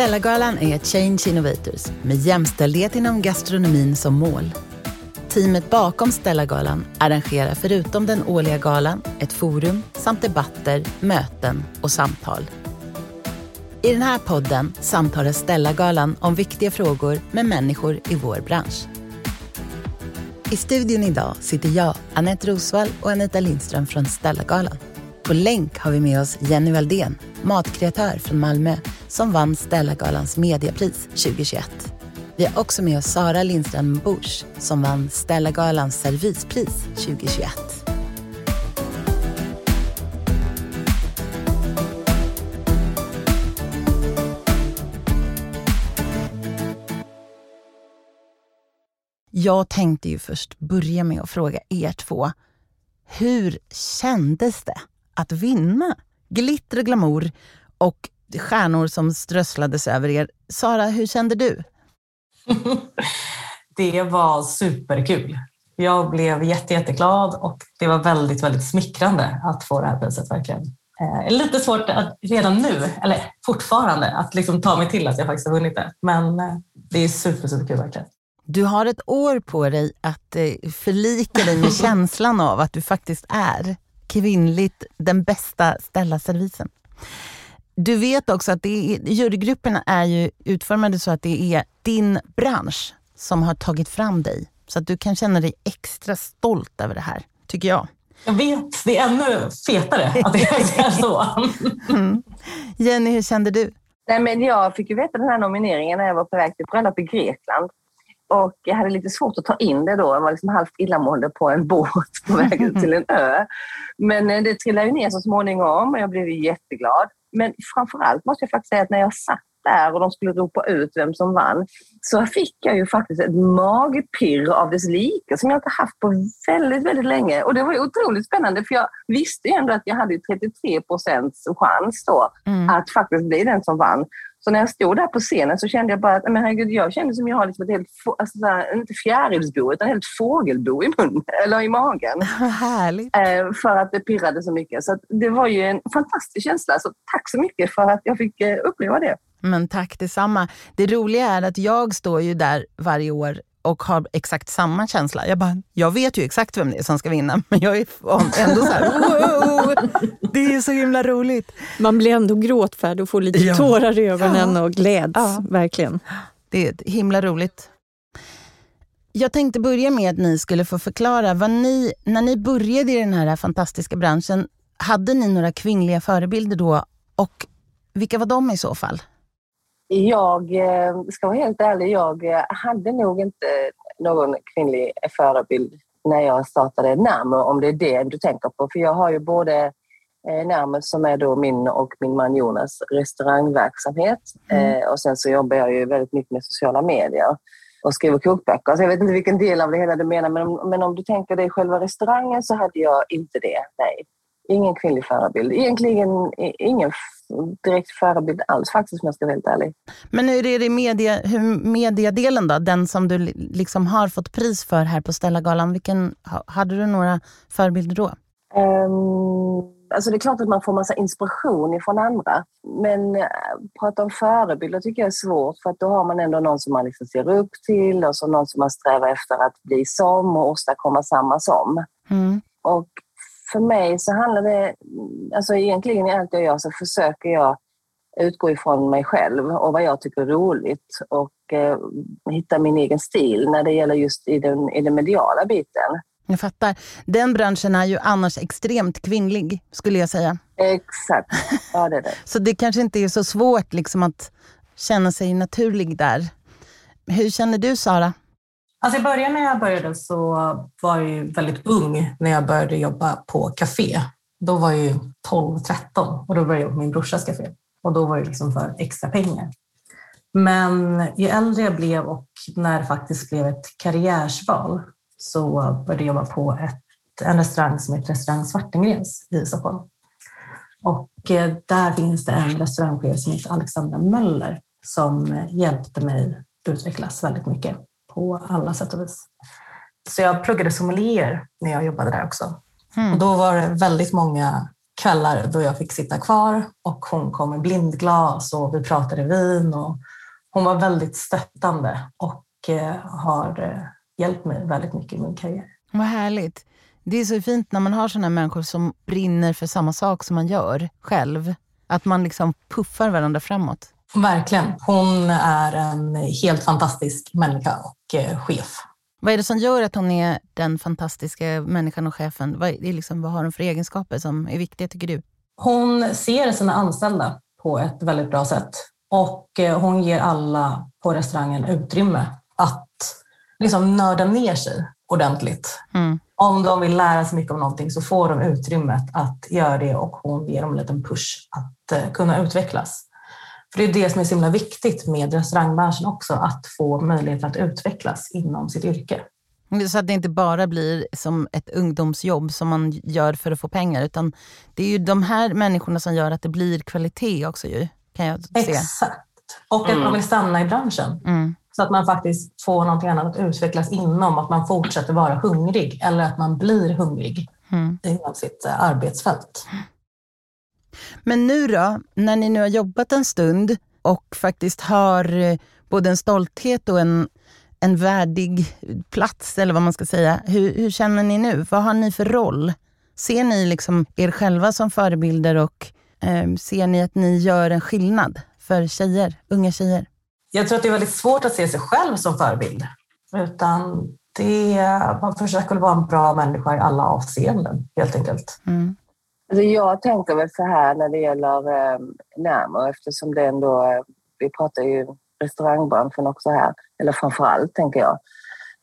Stellagalan är Change Innovators med jämställdhet inom gastronomin som mål. Teamet bakom Stellagalan arrangerar förutom den årliga galan ett forum samt debatter, möten och samtal. I den här podden samtalar Stellagalan om viktiga frågor med människor i vår bransch. I studion idag sitter jag, Anette Rosvall och Anita Lindström från Stellagalan. På länk har vi med oss Jenny Valdén, matkreatör från Malmö som vann Stellagalans mediapris 2021. Vi har också med oss Sara Lindström Busch som vann Stellagalans servispris 2021. Jag tänkte ju först börja med att fråga er två. Hur kändes det att vinna? Glitter och glamour och stjärnor som strösslades över er. Sara, hur kände du? det var superkul. Jag blev jätte, jätteglad och det var väldigt, väldigt smickrande att få det här priset verkligen. Eh, lite svårt att redan nu, eller fortfarande, att liksom ta mig till att jag faktiskt har vunnit det. Men eh, det är super, superkul verkligen. Du har ett år på dig att eh, förlika dig med känslan av att du faktiskt är kvinnligt den bästa ställa servisen. Du vet också att det är, jurygrupperna är ju utformade så att det är din bransch som har tagit fram dig. Så att du kan känna dig extra stolt över det här, tycker jag. Jag vet, det är ännu fetare att det är så. Mm. Jenny, hur kände du? Nej, men jag fick ju veta den här nomineringen när jag var på väg till bröllop i Grekland. Och jag hade lite svårt att ta in det då. Jag var liksom halvt illamående på en båt på väg ut till en ö. Men eh, det trillade ju ner så småningom och jag blev jätteglad. Men framförallt måste jag faktiskt säga att när jag satt där och de skulle ropa ut vem som vann, så fick jag ju faktiskt ett magpirr av dess like som jag inte haft på väldigt, väldigt länge. Och det var ju otroligt spännande för jag visste ju ändå att jag hade 33 procents chans då mm. att faktiskt bli den som vann. Så när jag stod där på scenen så kände jag bara att men herregud, jag kände som jag har liksom ett helt, alltså såhär, inte fjärilsbo, utan ett helt fågelbo i munnen, eller i magen. Härligt. Eh, för att det pirrade så mycket. Så det var ju en fantastisk känsla. Så tack så mycket för att jag fick eh, uppleva det. Men tack detsamma. Det roliga är att jag står ju där varje år och har exakt samma känsla. Jag, bara, jag vet ju exakt vem det är som ska vinna, men jag är ändå så här, wow, det är så himla roligt. Man blir ändå gråtfärdig och får lite ja. tårar i ögonen ja. och gläds, ja. verkligen. Det är himla roligt. Jag tänkte börja med att ni skulle få förklara, vad ni, när ni började i den här fantastiska branschen, hade ni några kvinnliga förebilder då och vilka var de i så fall? Jag eh, ska vara helt ärlig, jag eh, hade nog inte någon kvinnlig förebild när jag startade Närmo, om det är det du tänker på. För jag har ju både eh, Närmo som är då min och min man Jonas restaurangverksamhet mm. och sen så jobbar jag ju väldigt mycket med sociala medier och skriver kokböcker. Så jag vet inte vilken del av det hela du menar, men om, men om du tänker dig själva restaurangen så hade jag inte det, nej. Ingen kvinnlig förebild. Egentligen ingen direkt förebild alls faktiskt om jag ska vara helt ärlig. Men hur är det media, hur mediadelen då? Den som du liksom har fått pris för här på Stellagalan. Vilken, hade du några förebilder då? Um, alltså det är klart att man får massa inspiration ifrån andra. Men uh, prata om förebilder tycker jag är svårt för att då har man ändå någon som man liksom ser upp till och så någon som man strävar efter att bli som och åstadkomma samma som. Mm. Och för mig så handlar det, alltså egentligen i allt jag gör så försöker jag utgå ifrån mig själv och vad jag tycker är roligt och eh, hitta min egen stil när det gäller just i den, i den mediala biten. Jag fattar. Den branschen är ju annars extremt kvinnlig, skulle jag säga. Exakt. Ja, det är det. så det kanske inte är så svårt liksom, att känna sig naturlig där. Hur känner du, Sara? Alltså I början när jag började så var jag ju väldigt ung när jag började jobba på café. Då var jag 12-13 och då började jag på min brorsas café. Och då var det liksom för extra pengar. Men ju äldre jag blev och när det faktiskt blev ett karriärsval så började jag jobba på ett, en restaurang som heter Restaurang Svartengrens i Stockholm. Och eh, där finns det en restaurangchef som heter Alexandra Möller som hjälpte mig utvecklas väldigt mycket på alla sätt och vis. Så jag pluggade sommelier när jag jobbade där också. Mm. Och då var det väldigt många kvällar då jag fick sitta kvar och hon kom med blindglas och vi pratade vin. Och hon var väldigt stöttande och eh, har eh, hjälpt mig väldigt mycket i min karriär. Vad härligt. Det är så fint när man har sådana människor som brinner för samma sak som man gör själv. Att man liksom puffar varandra framåt. Verkligen. Hon är en helt fantastisk människa och eh, chef. Vad är det som gör att hon är den fantastiska människan och chefen? Vad, är liksom, vad har hon för egenskaper som är viktiga tycker du? Hon ser sina anställda på ett väldigt bra sätt och eh, hon ger alla på restaurangen utrymme att liksom nörda ner sig ordentligt. Mm. Om de vill lära sig mycket om någonting så får de utrymmet att göra det och hon ger dem en liten push att eh, kunna utvecklas. För det är det som är så himla viktigt med restaurangbranschen också, att få möjlighet att utvecklas inom sitt yrke. Så att det inte bara blir som ett ungdomsjobb som man gör för att få pengar, utan det är ju de här människorna som gör att det blir kvalitet också ju, kan jag se. Exakt. Och att mm. man vill stanna i branschen. Mm. Så att man faktiskt får någonting annat att utvecklas inom, att man fortsätter vara hungrig eller att man blir hungrig mm. inom sitt eh, arbetsfält. Men nu då, när ni nu har jobbat en stund och faktiskt har eh, både en stolthet och en, en värdig plats, eller vad man ska säga. Hur, hur känner ni nu? Vad har ni för roll? Ser ni liksom er själva som förebilder och eh, ser ni att ni gör en skillnad för tjejer, unga tjejer? Jag tror att det är väldigt svårt att se sig själv som förebild. Utan det, man försöker vara en bra människa i alla avseenden, helt enkelt. Mm. Alltså jag tänker väl så här när det gäller eh, Närmo eftersom det ändå, eh, vi pratar ju restaurangbranschen också här, eller framför allt tänker jag,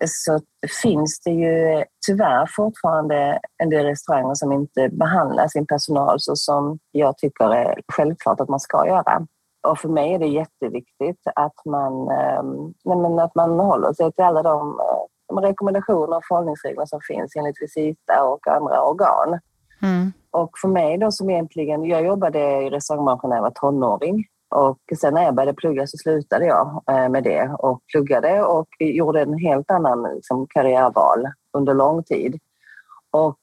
så finns det ju tyvärr fortfarande en del restauranger som inte behandlar sin personal så som jag tycker är självklart att man ska göra. Och för mig är det jätteviktigt att man, eh, att man håller sig till alla de, de rekommendationer och förhållningsregler som finns enligt Visita och andra organ. Mm. Och för mig då som egentligen, jag jobbade i restaurangbranschen när jag var tonåring och sen när jag började plugga så slutade jag eh, med det och pluggade och gjorde en helt annan liksom, karriärval under lång tid. Och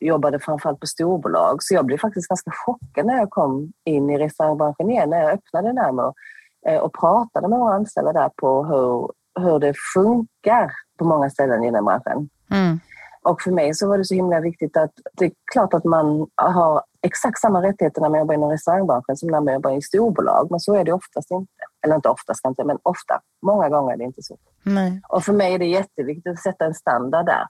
jobbade framförallt på storbolag. Så jag blev faktiskt ganska chockad när jag kom in i restaurangbranschen igen, när jag öppnade Närmo eh, och pratade med våra anställda där på hur, hur det funkar på många ställen i den branschen. Mm. Och för mig så var det så himla viktigt att det är klart att man har exakt samma rättigheter när man jobbar inom restaurangbranschen som när man jobbar i storbolag. Men så är det oftast inte. Eller inte oftast inte, men ofta. Många gånger är det inte så. Nej. Och för mig är det jätteviktigt att sätta en standard där.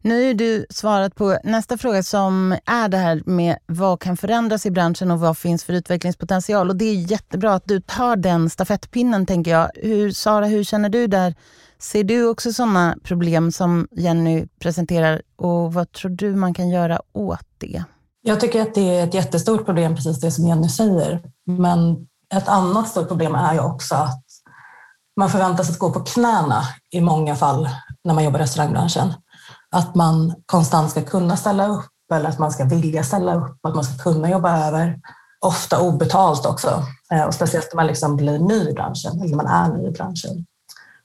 Nu har du svarat på nästa fråga som är det här med vad kan förändras i branschen och vad finns för utvecklingspotential. Och Det är jättebra att du tar den stafettpinnen, tänker jag. Hur, Sara, hur känner du där? Ser du också sådana problem som Jenny presenterar och vad tror du man kan göra åt det? Jag tycker att det är ett jättestort problem, precis det som Jenny säger. Men ett annat stort problem är ju också att man förväntas att gå på knäna i många fall när man jobbar i restaurangbranschen. Att man konstant ska kunna ställa upp eller att man ska vilja ställa upp, att man ska kunna jobba över. Ofta obetalt också. Eh, och speciellt när man liksom blir ny i branschen, eller man är ny i branschen.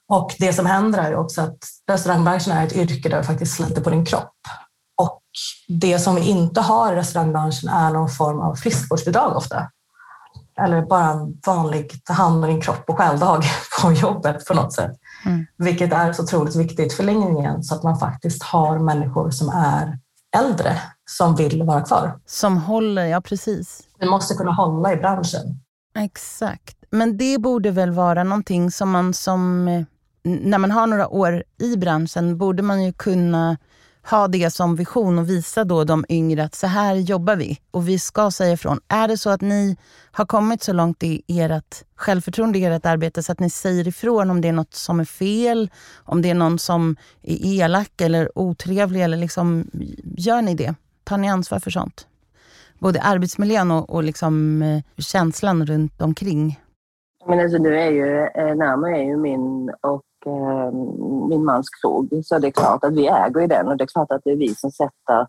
Och det som händer är också att restaurangbranschen är ett yrke där du faktiskt sliter på din kropp. Och det som vi inte har i restaurangbranschen är någon form av friskvårdsbidrag ofta. Eller bara en vanlig ta hand om din kropp och självdag på jobbet på något sätt. Mm. Vilket är så otroligt viktigt förlängningen så att man faktiskt har människor som är äldre som vill vara kvar. Som håller, ja precis. Vi måste kunna hålla i branschen. Exakt. Men det borde väl vara någonting som man som när man har några år i branschen borde man ju kunna ha det som vision och visa då de yngre att så här jobbar vi och vi ska säga ifrån. Är det så att ni har kommit så långt i ert självförtroende i ert arbete så att ni säger ifrån om det är något som är fel, om det är någon som är elak eller otrevlig eller liksom, gör ni det? Tar ni ansvar för sånt? Både arbetsmiljön och, och liksom, eh, känslan runt omkring. Men alltså nu är ju, eh, är ju min och eh, min mans krog. Så det är klart att vi äger i den och det är klart att det är vi som sätter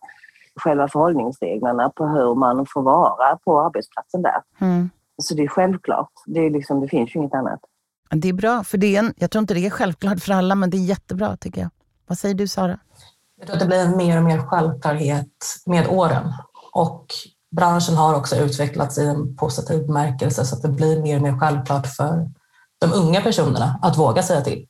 själva förhållningsreglerna på hur man får vara på arbetsplatsen där. Mm. Så det är självklart. Det, är liksom, det finns ju inget annat. Det är bra, för det är en, jag tror inte det är självklart för alla, men det är jättebra tycker jag. Vad säger du Sara? Jag tror att det blir en mer och mer självklarhet med åren. Och branschen har också utvecklats i en positiv bemärkelse så att det blir mer och mer självklart för de unga personerna att våga säga till.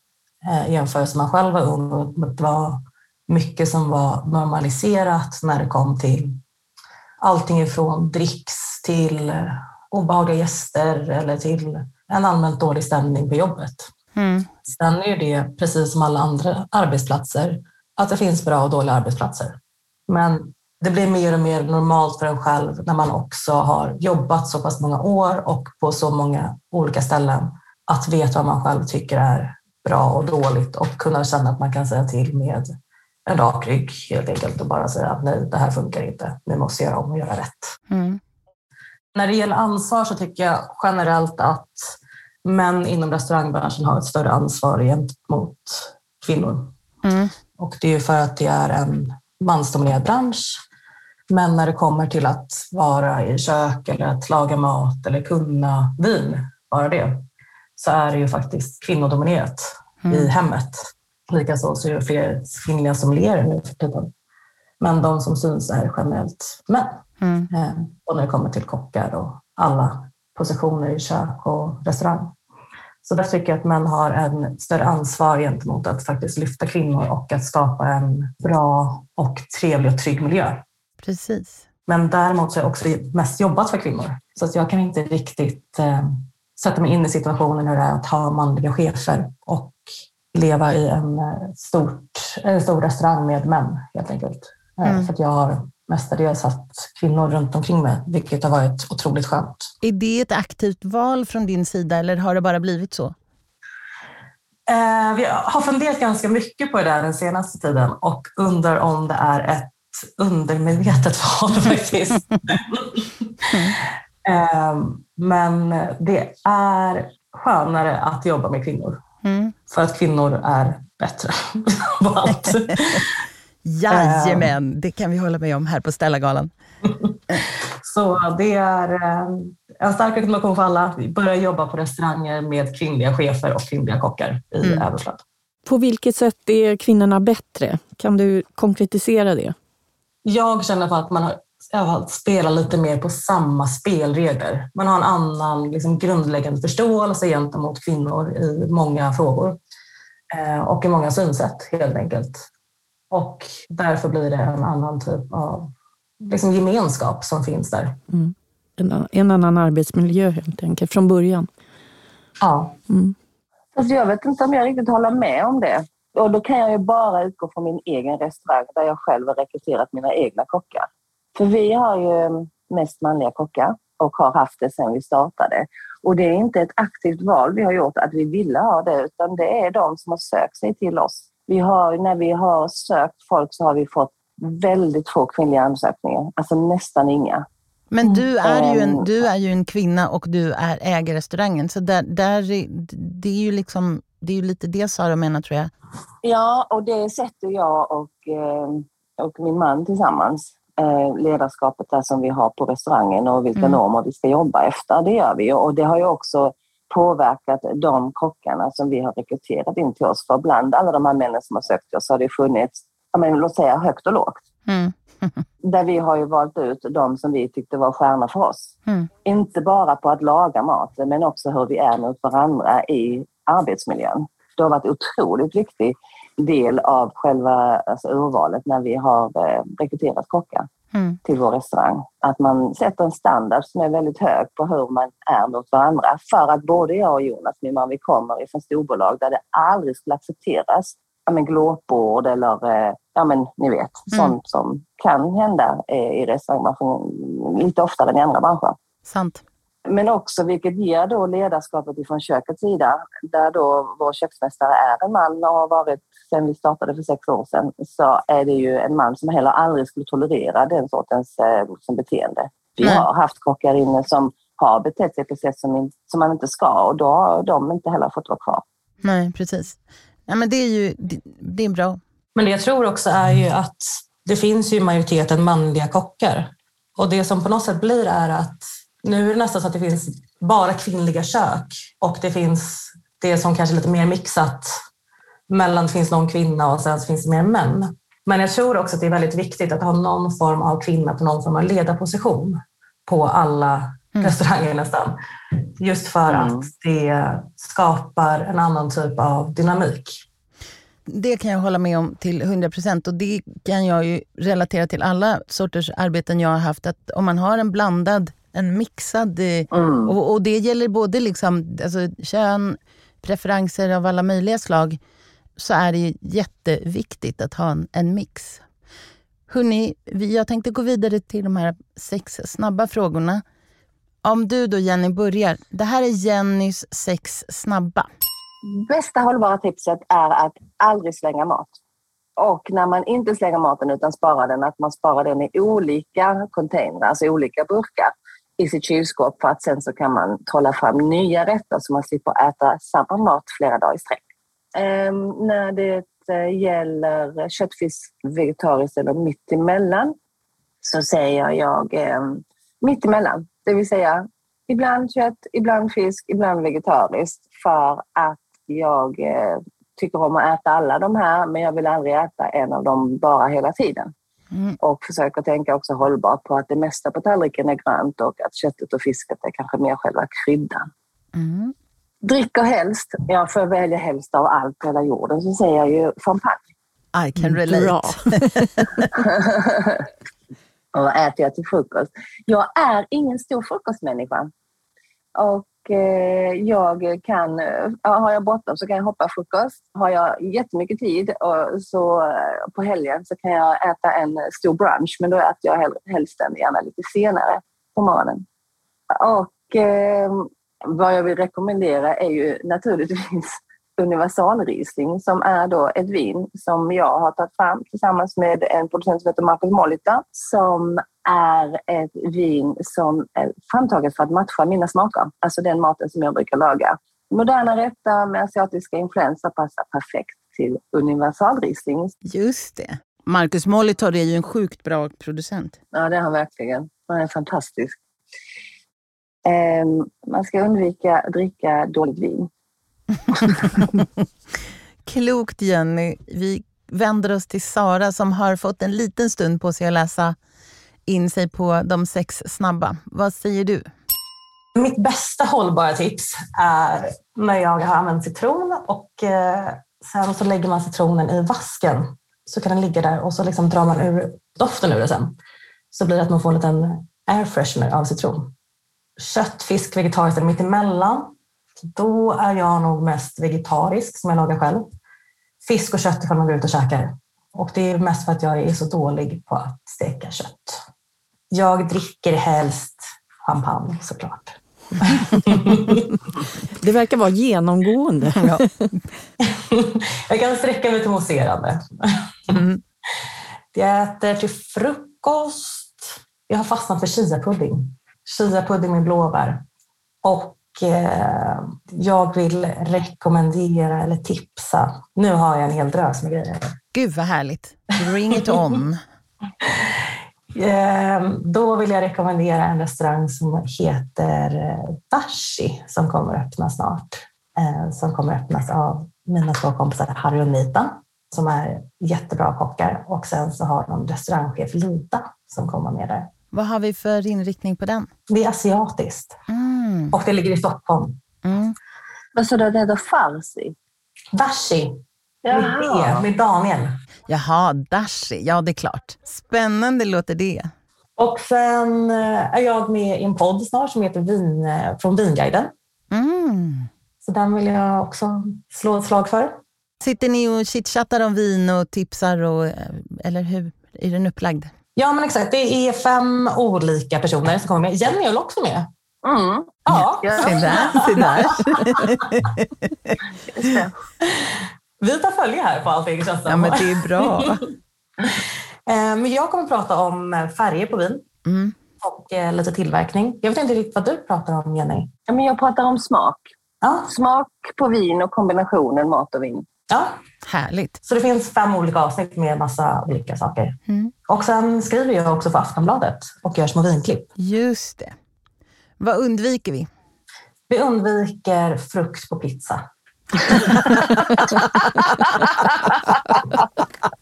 Eh, jämfört med man själv var ung och det var mycket som var normaliserat när det kom till allting ifrån dricks till obehagliga gäster eller till en allmänt dålig stämning på jobbet. Mm. Sen är det precis som alla andra arbetsplatser att det finns bra och dåliga arbetsplatser. Men det blir mer och mer normalt för en själv när man också har jobbat så pass många år och på så många olika ställen att veta vad man själv tycker är bra och dåligt och kunna känna att man kan säga till med en rak rygg helt enkelt och bara säga att nej, det här funkar inte. Ni måste göra om och göra rätt. Mm. När det gäller ansvar så tycker jag generellt att män inom restaurangbranschen har ett större ansvar gentemot kvinnor. Mm. Och det är för att det är en mansdominerad bransch. Men när det kommer till att vara i kök eller att laga mat eller kunna vin, bara det, så är det ju faktiskt kvinnodominerat mm. i hemmet. Likaså så är det fler kvinnliga sommelier nu för tiden. Men de som syns är generellt män. Mm. Eh, och när det kommer till kockar och alla positioner i kök och restaurang. Så där tycker jag att män har en större ansvar gentemot att faktiskt lyfta kvinnor och att skapa en bra och trevlig och trygg miljö. Precis. Men däremot så har jag också mest jobbat för kvinnor. Så att jag kan inte riktigt eh, sätta mig in i situationen hur det är att ha manliga chefer och leva i en, eh, stort, en stor restaurang med män helt enkelt. Eh, mm. För jag har mestadels haft kvinnor runt omkring mig, vilket har varit otroligt skönt. Är det ett aktivt val från din sida eller har det bara blivit så? Eh, vi har funderat ganska mycket på det där den senaste tiden och undrar om det är ett undermedvetet val faktiskt. mm. Eh, men det är skönare att jobba med kvinnor. Mm. För att kvinnor är bättre på allt. Jajamän, det kan vi hålla med om här på Stellagalan. Så det är eh, en stark rekommendation för alla. Börja jobba på restauranger med kvinnliga chefer och kvinnliga kockar i mm. Överslöd. På vilket sätt är kvinnorna bättre? Kan du konkretisera det? Jag känner på att man har spelar lite mer på samma spelregler. Man har en annan liksom, grundläggande förståelse gentemot kvinnor i många frågor eh, och i många synsätt helt enkelt. Och därför blir det en annan typ av liksom gemenskap som finns där. Mm. En, en, annan arbetsmiljö helt enkelt, från början. Ja. Mm. Alltså jag vet inte om jag riktigt håller med om det. Och då kan jag ju bara utgå från min egen restaurang där jag själv har rekryterat mina egna kockar. För vi har ju mest manliga kockar och har haft det sedan vi startade. Och det är inte ett aktivt val vi har gjort att vi ville ha det, utan det är de som har sökt sig till oss vi har, när vi har sökt folk så har vi fått väldigt få kvinnliga ansökningar, alltså nästan inga. Men du är, ju en, ehm, du är ju en kvinna och du är äger restaurangen, så där, där, det är ju liksom, det är ju lite det Sara menar tror jag. Ja, och det sätter jag och, ehm, och min man tillsammans. Eh, ledarskapet där som vi har på restaurangen och vilka mm. normer vi ska jobba efter, det gör vi. Och det har ju också påverkat de kockarna som vi har rekryterat in till oss. För bland alla de här männen som har sökt oss har det funnits, men, låt säga högt och lågt. Mm. Där vi har ju valt ut de som vi tyckte var stjärnor för oss. Mm. Inte bara på att laga maten, men också hur vi är mot varandra i arbetsmiljön. Det har varit otroligt viktig del av själva alltså, urvalet när vi har eh, rekryterat kockar mm. till vår restaurang. Att man sätter en standard som är väldigt hög på hur man är mot varandra. För att både jag och Jonas, min man, vi kommer ifrån storbolag där det aldrig skulle accepteras ja, men glåpord eller eh, ja, men ni vet, mm. sånt som kan hända eh, i restaurangbranschen lite oftare än i andra branscher. Sant. Men också vilket ger då ledarskapet ifrån kökets sida, där då vår köksmästare är en man och har varit sedan vi startade för sex år sedan, så är det ju en man som heller aldrig skulle tolerera den sortens eh, som beteende. Vi Nej. har haft kockar inne som har betett sig på sätt som, som man inte ska och då har de inte heller fått vara kvar. Nej, precis. Ja, men det är ju det, det är bra. Men det jag tror också är ju att det finns ju majoriteten manliga kockar. Och det som på något sätt blir är att nu är det nästan så att det finns bara kvinnliga kök och det finns det som kanske är lite mer mixat mellan det finns någon kvinna och sen finns det mer män. Men jag tror också att det är väldigt viktigt att ha någon form av kvinna på någon form av ledarposition. på alla mm. restauranger nästan. Just för mm. att det skapar en annan typ av dynamik. Det kan jag hålla med om till 100 procent och det kan jag ju relatera till alla sorters arbeten jag har haft. Att om man har en blandad, en mixad, eh, mm. och, och, det gäller både liksom, alltså, kön, preferenser av alla möjliga slag, så är det jätteviktigt att ha en, en mix. Hörrni, jag tänkte gå vidare till de här sex snabba frågorna. Om du då Jenny börjar. Det här är Jennys sex snabba. Bästa hållbara tipset är att aldrig slänga mat. Och när man inte slänger maten utan sparar den, att man sparar den i olika containrar, alltså olika burkar i sitt kylskåp för att sen så kan man trolla fram nya rätter så man slipper äta samma mat flera dagar i sträck. Um, när det uh, gäller köttfisk, vegetariskt eller mittemellan så säger jag um, mittemellan. Det vill säga ibland kött, ibland fisk, ibland vegetariskt för att jag uh, tycker om att äta alla de här men jag vill aldrig äta en av dem bara hela tiden. Mm. Och försöker tänka också hållbart på att det mesta på tallriken är grönt och att köttet och fisket är kanske mer själva kryddan. Mm. Dricker helst, jag får välja helst av allt på hela jorden, så säger jag ju champagne. I can relate. och vad äter jag till frukost? Jag är ingen stor frukostmänniska. Och Eh, jag kan, har jag bråttom så kan jag hoppa frukost. Har jag jättemycket tid och så eh, på helgen så kan jag äta en stor brunch, men då äter jag helst den gärna lite senare på morgonen. Och eh, vad jag vill rekommendera är ju naturligtvis universalriesling som är då ett vin som jag har tagit fram tillsammans med en producent som heter Marcus Molita som är ett vin som är framtaget för att matcha mina smaker, alltså den maten som jag brukar laga. Moderna rätter med asiatiska influenser passar perfekt till universalriesling. Just det. Marcus Molitor är ju en sjukt bra producent. Ja, det är han verkligen. Han är fantastisk. Um, man ska undvika att dricka dåligt vin. Klokt Jenny. Vi vänder oss till Sara som har fått en liten stund på sig att läsa in sig på de sex snabba. Vad säger du? Mitt bästa hållbara tips är när jag har använt citron och eh, sen så lägger man citronen i vasken. Så kan den ligga där och så liksom drar man ur doften ur det sen. Så blir det att man får en liten air freshener av citron. Kött, fisk, vegetariskt eller mittemellan. Då är jag nog mest vegetarisk som jag lagar själv. Fisk och kött ifall man går ut och käkar. Och det är mest för att jag är så dålig på att steka kött. Jag dricker helst champagne såklart. det verkar vara genomgående. Ja. jag kan sträcka mig till mousserande. Mm. Jag äter till frukost. Jag har fastnat för chiapudding. Chiapudding med blåbär. Och eh, jag vill rekommendera eller tipsa. Nu har jag en hel drös med grejer. Gud vad härligt. Bring it on. Ehm, då vill jag rekommendera en restaurang som heter eh, Dashi som kommer att öppna snart. Eh, som kommer att öppnas av mina två kompisar Harry och Nita som är jättebra kockar och sen så har de restaurangchef Lida som kommer med där. Vad har vi för inriktning på den? Det är asiatiskt mm. och det ligger i Stockholm. Mm. Vad sa du, det heter farsi? Dashi. Med, med Daniel. Jaha, Dashi. Ja, det är klart. Spännande låter det. Och sen eh, är jag med i en podd snart som heter Vin, eh, Från Vinguiden. Mm. Så den vill jag också slå ett slag för. Sitter ni och chitchattar om vin och tipsar, och, eh, eller hur är den upplagd? Ja, men exakt. Det är fem olika personer som kommer med. Jenny är också med? Mm. Ja. Se där, se där. Vi tar följe här på allting känns det Ja, men det är bra. Eh, men jag kommer att prata om färger på vin mm. och eh, lite tillverkning. Jag vet inte riktigt vad du pratar om, Jenny. Ja, men jag pratar om smak. Ja. Smak på vin och kombinationen mat och vin. Ja. Härligt. Så det finns fem olika avsnitt med massa olika saker. Mm. Och sen skriver jag också för Aftonbladet och gör små vinklipp. Just det. Vad undviker vi? Vi undviker frukt på pizza.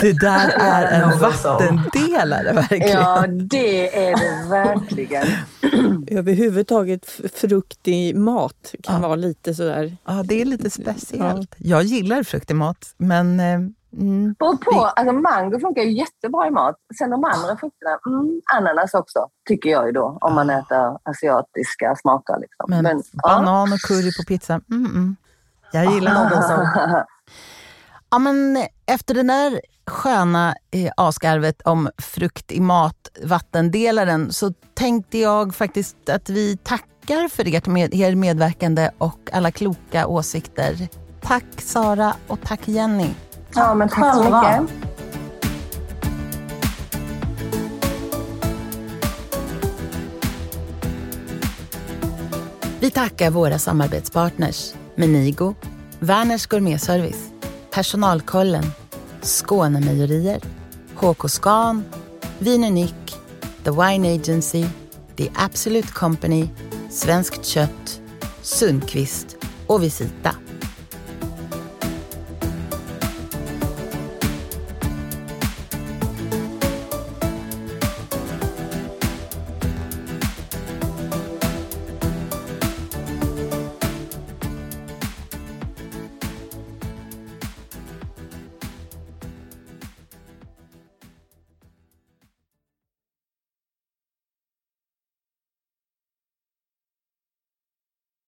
Det där är en vattendelare verkligen. Ja, det är det verkligen. Överhuvudtaget frukt i mat kan ja. vara lite sådär... Ja, det är lite speciellt. Ja. Jag gillar frukt i mat, men eh, Mm. På, på, alltså mango funkar ju jättebra i mat. Sen de andra frukterna, mm, ananas också, tycker jag ju då, om man äter asiatiska smaker. Liksom. Men, Men banan ja. och curry på pizza, mm, mm. jag gillar någon som... Ja, men efter det där sköna eh, om frukt i mat, vattendelaren, så tänkte jag faktiskt att vi tackar för ert med, er medverkande och alla kloka åsikter. Tack Sara och tack Jenny. Ja, men tack så mycket. Vi tackar våra samarbetspartners Menigo, Werners Gourmetservice, Personalkollen, Skånemejerier, HK Scan, Vin Unik, The Wine Agency, The Absolute Company, Svenskt Kött, Sundqvist och Visita.